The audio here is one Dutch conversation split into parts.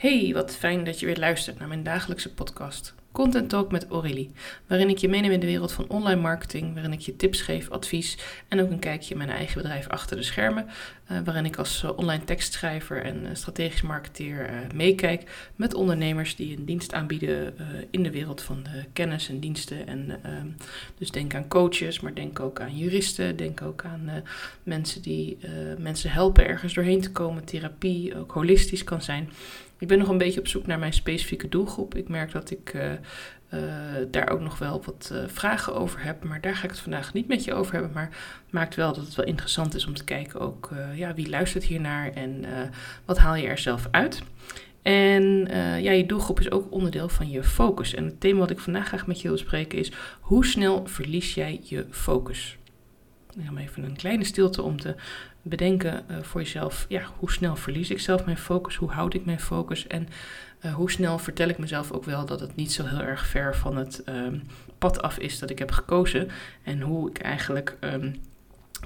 Hey, wat fijn dat je weer luistert naar mijn dagelijkse podcast. Content Talk met Aurélie, waarin ik je meeneem in de wereld van online marketing, waarin ik je tips geef, advies en ook een kijkje in mijn eigen bedrijf achter de schermen, uh, waarin ik als uh, online tekstschrijver en uh, strategisch marketeer meekijk met ondernemers die een dienst aanbieden in de wereld van de kennis en diensten. En ehm, dus denk aan coaches, maar denk ook aan juristen, denk ook aan mensen die mensen helpen ergens doorheen te komen, therapie, ook holistisch kan zijn. Ik ben nog een beetje op zoek naar mijn specifieke doelgroep. Ik merk dat ik uh, daar ook nog wel wat uh, vragen over heb. Maar daar ga ik het vandaag niet met je over hebben. Maar maakt wel dat het wel interessant is om te kijken ook ja, wie luistert hiernaar en wat haal je er zelf uit. En ja, je doelgroep is ook onderdeel van je focus. En het thema wat ik vandaag graag met je wil bespreken is: hoe snel verlies jij je focus? Ga even een kleine stilte om te bedenken voor jezelf, ja, hoe snel verlies ik zelf mijn focus? Hoe houd ik mijn focus? En uh, hoe snel vertel ik mezelf ook wel dat het niet zo heel erg ver van het um, pad af is dat ik heb gekozen? En hoe ik eigenlijk um,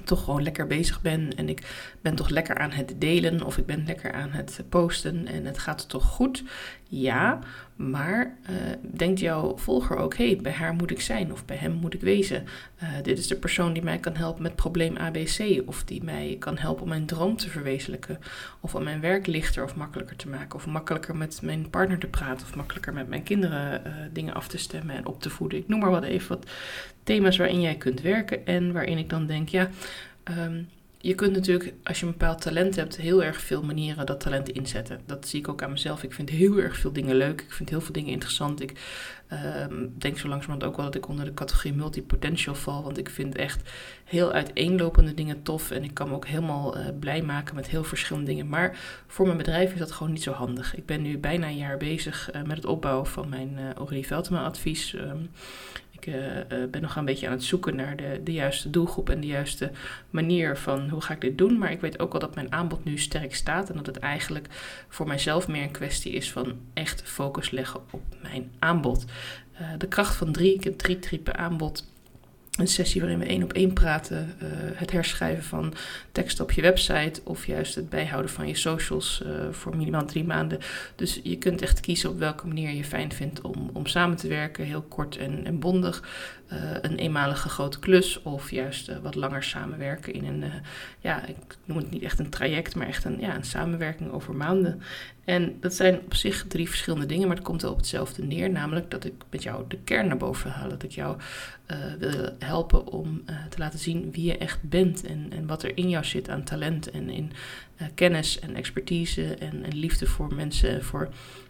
toch gewoon lekker bezig ben en ik ben toch lekker aan het delen of ik ben lekker aan het posten en het gaat toch goed. Ja, maar uh, denkt jouw volger ook, hé, hey, bij haar moet ik zijn of bij hem moet ik wezen. Uh, dit is de persoon die mij kan helpen met probleem ABC of die mij kan helpen om mijn droom te verwezenlijken of om mijn werk lichter of makkelijker te maken of makkelijker met mijn partner te praten of makkelijker met mijn kinderen uh, dingen af te stemmen en op te voeden. Ik noem maar wat even wat thema's waarin jij kunt werken en waarin ik dan denk, ja, um, je kunt natuurlijk, als je een bepaald talent hebt, heel erg veel manieren dat talent inzetten. Dat zie ik ook aan mezelf. Ik vind heel erg veel dingen leuk. Ik vind heel veel dingen interessant. Ik um, denk zo langzamerhand ook wel dat ik onder de categorie multipotential val. Want ik vind echt heel uiteenlopende dingen tof. En ik kan me ook helemaal uh, blij maken met heel verschillende dingen. Maar voor mijn bedrijf is dat gewoon niet zo handig. Ik ben nu bijna een jaar bezig uh, met het opbouwen van mijn uh, Aurélie Veltema advies. Um, ik uh, ben nog een beetje aan het zoeken naar de, de juiste doelgroep en de juiste manier van hoe ga ik dit doen. Maar ik weet ook wel dat mijn aanbod nu sterk staat en dat het eigenlijk voor mijzelf meer een kwestie is van echt focus leggen op mijn aanbod. Uh, de kracht van drie, ik heb drie typen aanbod een sessie waarin we één op één praten. Uh, het herschrijven van tekst op je website of juist het bijhouden van je socials uh, voor minimaal drie maanden. Dus je kunt echt kiezen op welke manier je fijn vindt om, om samen te werken, heel kort en, en bondig. Uh, een eenmalige grote klus of juist wat langer samenwerken in een, ja, ik noem het niet echt een traject, maar echt een, ja, een samenwerking over maanden. En dat zijn op zich drie verschillende dingen, maar het komt wel op hetzelfde neer. Namelijk dat ik met jou de kern naar boven haal. Dat ik jou uh, wil helpen om uh, te laten zien wie je echt bent. En, en wat er in jou zit aan talent en in uh, kennis en expertise en, liefde voor mensen, voor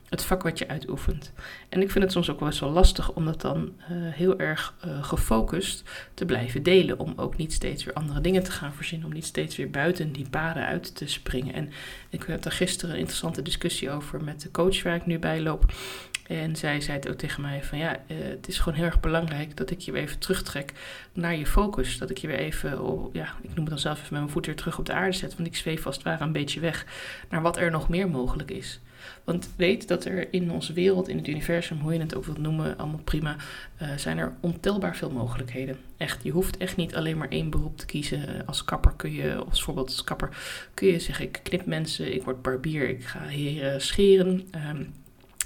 het vak wat je uitoefent. En ik vind het soms ook wel eens wel lastig om dat dan heel erg gefocust te blijven delen. Om ook niet steeds weer andere dingen te gaan verzinnen. Om niet steeds weer buiten die paden uit te springen. En ik heb daar gisteren een interessante discussie over met de coach waar ik nu bij loop. En zij zei het ook tegen mij van ja, uh, het is gewoon heel erg belangrijk dat ik je weer even terugtrek naar je focus. Dat ik je weer even, ja, ik noem het dan zelf even met mijn voet weer terug op de aarde zet. Want ik zweef vast ware een beetje weg naar wat er nog meer mogelijk is. Want weet dat er in onze wereld, in het universum, hoe je het ook wilt noemen, allemaal prima, uh, zijn er ontelbaar veel mogelijkheden. Echt, je hoeft echt niet alleen maar één beroep te kiezen. Uh, als kapper kun je, of bijvoorbeeld als kapper, kun je zeggen, ik knip mensen, ik word barbier, ik ga heren scheren. Um,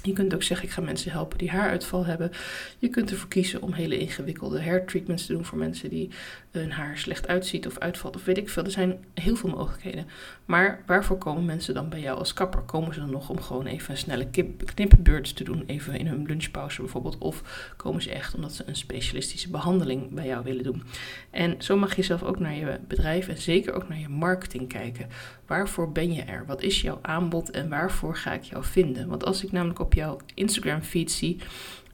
je kunt ook zeggen, ik ga mensen helpen die haaruitval hebben. Je kunt ervoor kiezen om hele ingewikkelde hair treatments te doen voor mensen die hun haar slecht uitziet of uitvalt of weet ik veel. Er zijn heel veel mogelijkheden. Maar waarvoor komen mensen dan bij jou als kapper? Komen ze dan nog om gewoon even een snelle knippenbeurt te doen, even in hun lunchpauze bijvoorbeeld? Of komen ze echt omdat ze een specialistische behandeling bij jou willen doen? En zo mag je zelf ook naar je bedrijf en zeker ook naar je marketing kijken. Waarvoor ben je er? Wat is jouw aanbod en waarvoor ga ik jou vinden? Want als ik namelijk op jouw Instagram feed zie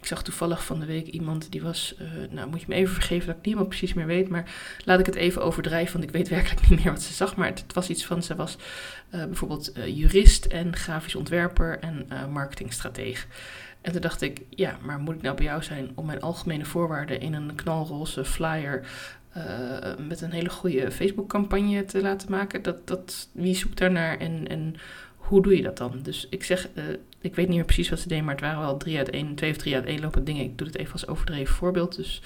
ik zag toevallig van de week iemand die was, uh, nou moet je me even vergeven dat ik niet helemaal precies meer weet, maar laat ik het even overdrijven, want ik weet werkelijk niet meer wat ze zag. Maar het, was iets van, ze was uh, bijvoorbeeld uh, jurist en grafisch ontwerper en marketingstrateeg. En toen dacht ik, ja, maar moet ik nou bij jou zijn om mijn algemene voorwaarden in een knalroze flyer met een hele goede Facebook-campagne te laten maken? Dat, dat, wie zoekt daarnaar en, en hoe doe je dat dan? Dus ik zeg, uh, ik weet niet meer precies wat ze deden, maar het waren wel drie uit één, twee of drie uit één lopende dingen. Ik doe het even als overdreven voorbeeld, dus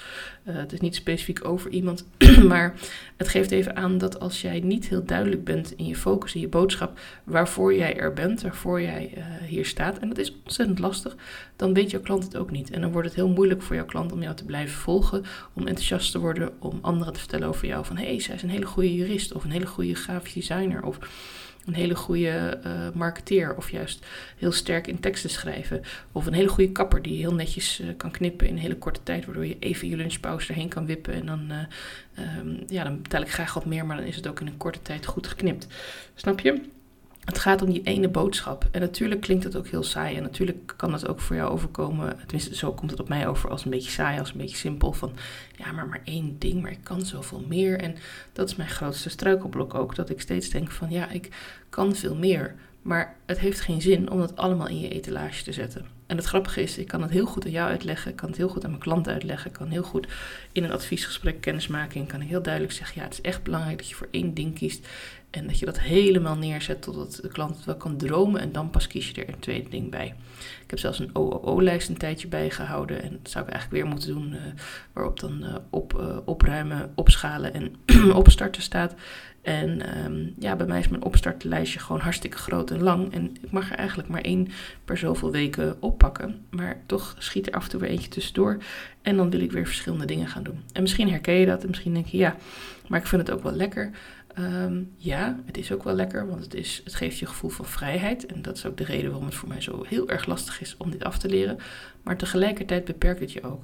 uh, het is niet specifiek over iemand. maar het geeft even aan dat als jij niet heel duidelijk bent in je focus, in je boodschap, waarvoor jij er bent, waarvoor jij uh, hier staat, en dat is ontzettend lastig, dan weet jouw klant het ook niet. En dan wordt het heel moeilijk voor jouw klant om jou te blijven volgen, om enthousiast te worden, om anderen te vertellen over jou van hé, hey, zij is een hele goede jurist of een hele goede grafisch designer of een hele goede uh, marketeer of juist heel sterk in teksten schrijven. Of een hele goede kapper die heel netjes uh, kan knippen in een hele korte tijd, waardoor je even je lunchpauze erheen kan wippen. En dan, uh, ja, dan betaal ik graag wat meer, maar dan is het ook in een korte tijd goed geknipt. Snap je? Het gaat om die ene boodschap. En natuurlijk klinkt het ook heel saai. En natuurlijk kan het ook voor jou overkomen. Tenminste, zo komt het op mij over als een beetje saai, als een beetje simpel. Van ja, maar maar één ding, maar ik kan zoveel meer. En dat is mijn grootste struikelblok ook. Dat ik steeds denk van ja, ik kan veel meer. Maar het heeft geen zin om dat allemaal in je etalage te zetten. En het grappige is, ik kan het heel goed aan jou uitleggen, ik kan het heel goed aan mijn klant uitleggen, ik kan heel goed in een adviesgesprek kennismaking, kan ik heel duidelijk zeggen, ja, het is echt belangrijk dat je voor één ding kiest en dat je dat helemaal neerzet totdat de klant het wel kan dromen en dan pas kies je er een tweede ding bij. Ik heb zelfs een OOO-lijst een tijdje bijgehouden en dat zou ik eigenlijk weer moeten doen, uh, waarop dan uh, op, uh, opruimen, opschalen en opstarten staat. En um, ja, bij mij is mijn opstartlijstje gewoon hartstikke groot en lang. En ik mag er eigenlijk maar één per zoveel weken oppakken. Maar toch schiet er af en toe weer eentje tussendoor. En dan wil ik weer verschillende dingen gaan doen. En misschien herken je dat en misschien denk je ja, maar ik vind het ook wel lekker. Um, ja, het is ook wel lekker, want het, is, het geeft je gevoel van vrijheid. En dat is ook de reden waarom het voor mij zo heel erg lastig is om dit af te leren. Maar tegelijkertijd beperkt het je ook.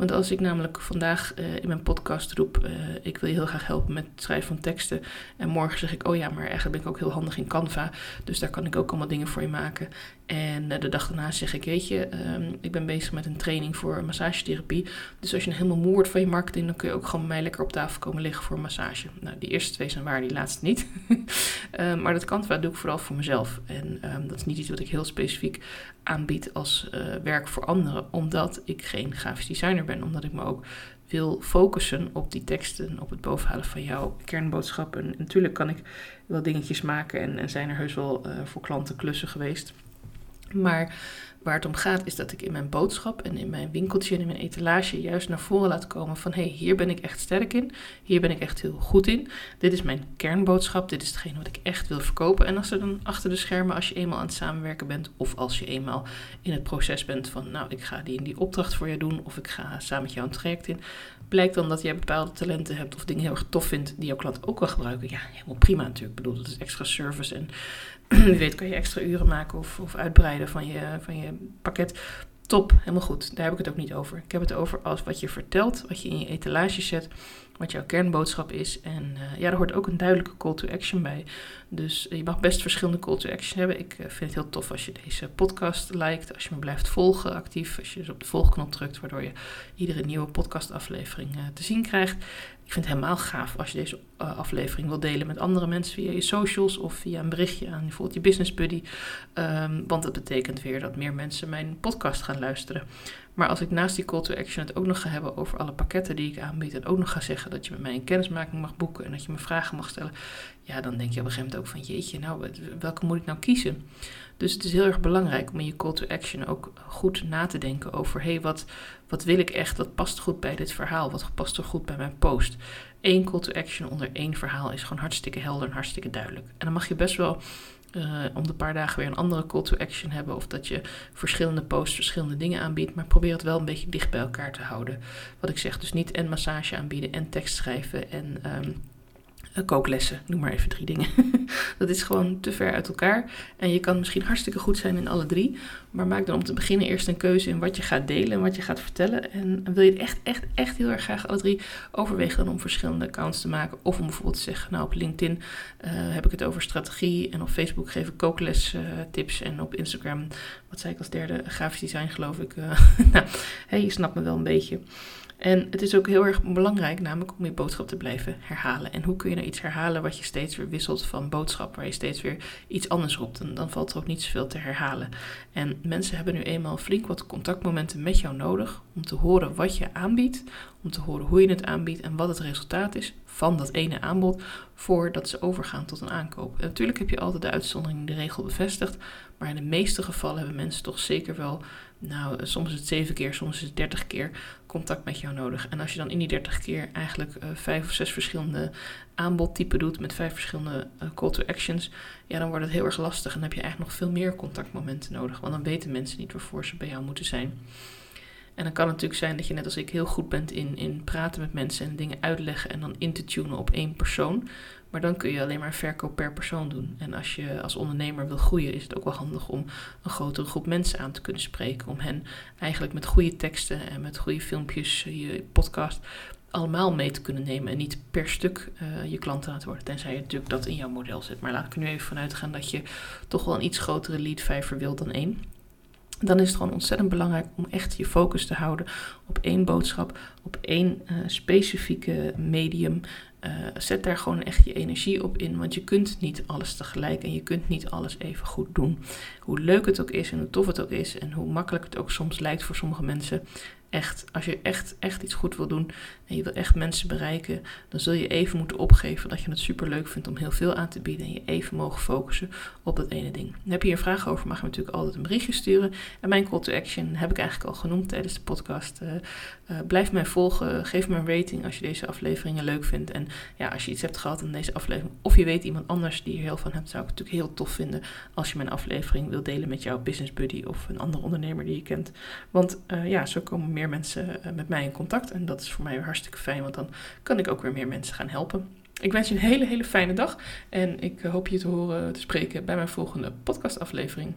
Want als ik namelijk vandaag uh, in mijn podcast roep, uh, ik wil je heel graag helpen met het schrijven van teksten. En morgen zeg ik, oh ja, maar eigenlijk ben ik ook heel handig in Canva. Dus daar kan ik ook allemaal dingen voor je maken. En uh, de dag daarna zeg ik, weet je, um, ik ben bezig met een training voor massagetherapie. Dus als je helemaal moe wordt van je marketing, dan kun je ook gewoon mij lekker op tafel komen liggen voor een massage. Nou, die eerste twee zijn waar, die laatste niet. um, maar dat Canva doe ik vooral voor mezelf. En um, dat is niet iets wat ik heel specifiek aanbied als werk voor anderen, omdat ik geen grafisch designer ben. Omdat ik me ook wil focussen op die teksten, op het bovenhalen van jouw kernboodschappen. En natuurlijk kan ik wel dingetjes maken en, en zijn er heus wel uh, voor klanten klussen geweest. Maar waar het om gaat is dat ik in mijn boodschap en in mijn winkeltje en in mijn etalage juist naar voren laat komen van hé, hey, hier ben ik echt sterk in, hier ben ik echt heel goed in. Dit is mijn kernboodschap, dit is hetgeen wat ik echt wil verkopen. En als er dan achter de schermen, als je eenmaal aan het samenwerken bent of als je eenmaal in het proces bent van nou, ik ga die in die opdracht voor je doen of ik ga samen met jou een traject in, blijkt dan dat jij bepaalde talenten hebt of dingen heel erg tof vindt die jouw klant ook wil gebruiken. Ja, helemaal prima natuurlijk. Ik bedoel, dat is extra service en wie weet kan je extra uren maken of, of uitbreiden van je, van je pakket. Top, helemaal goed. Daar heb ik het ook niet over. Ik heb het over als wat je vertelt, wat je in je etalage zet, wat jouw kernboodschap is. En uh, ja, er hoort ook een duidelijke call to action bij. Dus je mag best verschillende call to action hebben. Ik uh, vind het heel tof als je deze podcast liked, als je me blijft volgen actief, als je dus op de volgknop drukt, waardoor je iedere nieuwe podcastaflevering uh, te zien krijgt. Ik vind het helemaal gaaf als je deze aflevering wil delen met andere mensen via je socials of via een berichtje aan bijvoorbeeld je business buddy. Um, want dat betekent weer dat meer mensen mijn podcast gaan luisteren. Maar als ik naast die call to action het ook nog ga hebben over alle pakketten die ik aanbied en ook nog ga zeggen dat je met mij een kennismaking mag boeken en dat je me vragen mag stellen, ja, dan denk je op een gegeven moment ook van jeetje, nou, welke moet ik nou kiezen? Dus het is heel erg belangrijk om in je call to action ook goed na te denken over, hé, hey, wat, wat wil ik echt, wat past goed bij dit verhaal, wat past er goed bij mijn post. Eén call to action onder één verhaal is gewoon hartstikke helder en hartstikke duidelijk. En dan mag je best wel uh, om de paar dagen weer een andere call to action hebben. Of dat je verschillende posts verschillende dingen aanbiedt. Maar probeer het wel een beetje dicht bij elkaar te houden. Wat ik zeg, dus niet en massage aanbieden en tekst schrijven en um, kooklessen. Noem maar even drie dingen. dat is gewoon te ver uit elkaar. En je kan misschien hartstikke goed zijn in alle drie. Maar maak dan om te beginnen eerst een keuze in wat je gaat delen en wat je gaat vertellen. En wil je het echt, echt, echt heel erg graag alle drie overwegen dan om verschillende accounts te maken. Of om bijvoorbeeld te zeggen, nou op LinkedIn uh, heb ik het over strategie. En op Facebook geef ik kookles uh, tips. En op Instagram, wat zei ik als derde, grafisch design geloof ik. Nou, je snapt me wel een beetje. En het is ook heel erg belangrijk, namelijk om je boodschap te blijven herhalen. En hoe kun je nou iets herhalen wat je steeds weer wisselt van boodschap, waar je steeds weer iets anders roept? En dan valt er ook niet zoveel te herhalen. En mensen hebben nu eenmaal flink wat contactmomenten met jou nodig om te horen wat je aanbiedt, om te horen hoe je het aanbiedt en wat het resultaat is van dat ene aanbod voordat ze overgaan tot een aankoop. En natuurlijk heb je altijd de uitzondering die de regel bevestigt, maar in de meeste gevallen hebben mensen toch zeker wel, nou soms is het zeven keer, soms is het dertig keer contact met jou nodig. En als je dan in die dertig keer eigenlijk uh, vijf of zes verschillende aanbodtypen doet met vijf verschillende uh, call to actions, ja dan wordt het heel erg lastig en dan heb je eigenlijk nog veel meer contactmomenten nodig, want dan weten mensen niet waarvoor ze bij jou moeten zijn. En dan kan het natuurlijk zijn dat je net als ik heel goed bent in, in praten met mensen en dingen uitleggen en dan in te tunen op één persoon. Maar dan kun je alleen maar verkoop per persoon doen. En als je als ondernemer wil groeien, is het ook wel handig om een grotere groep mensen aan te kunnen spreken. Om hen eigenlijk met goede teksten en met goede filmpjes, je podcast, allemaal mee te kunnen nemen. En niet per stuk uh, je klanten laten worden. Tenzij je natuurlijk dat in jouw model zit. Maar laat ik er nu even vanuit gaan dat je toch wel een iets grotere lead vijver wilt dan één dan is het gewoon ontzettend belangrijk om echt je focus te houden op één boodschap, op één uh, specifieke medium. Uh, zet daar gewoon echt je energie op in, want je kunt niet alles tegelijk en je kunt niet alles even goed doen. Hoe leuk het ook is en hoe tof het ook is en hoe makkelijk het ook soms lijkt voor sommige mensen, echt, als je echt, echt iets goed wil doen en je wil echt mensen bereiken, dan zul je even moeten opgeven dat je het super leuk vindt om heel veel aan te bieden en je even mogen focussen op dat ene ding. Heb je hier een vraag over, mag je natuurlijk altijd een berichtje sturen. En mijn call to action heb ik eigenlijk al genoemd tijdens de podcast. Uh, uh, blijf mij volgen, geef me een rating als je deze afleveringen leuk vindt. En ja, als je iets hebt gehad in deze aflevering, of je weet iemand anders die er heel van hebt, zou ik het natuurlijk heel tof vinden als je mijn aflevering wil delen met jouw business buddy of een andere ondernemer die je kent. Want uh, ja, zo komen meer meer mensen eh, met mij in contact. En dat is voor mij hartstikke fijn, want dan kan ik ook weer meer mensen gaan helpen. Ik wens je een hele, hele fijne dag. En ik hoop je te horen te spreken bij mijn volgende podcastaflevering.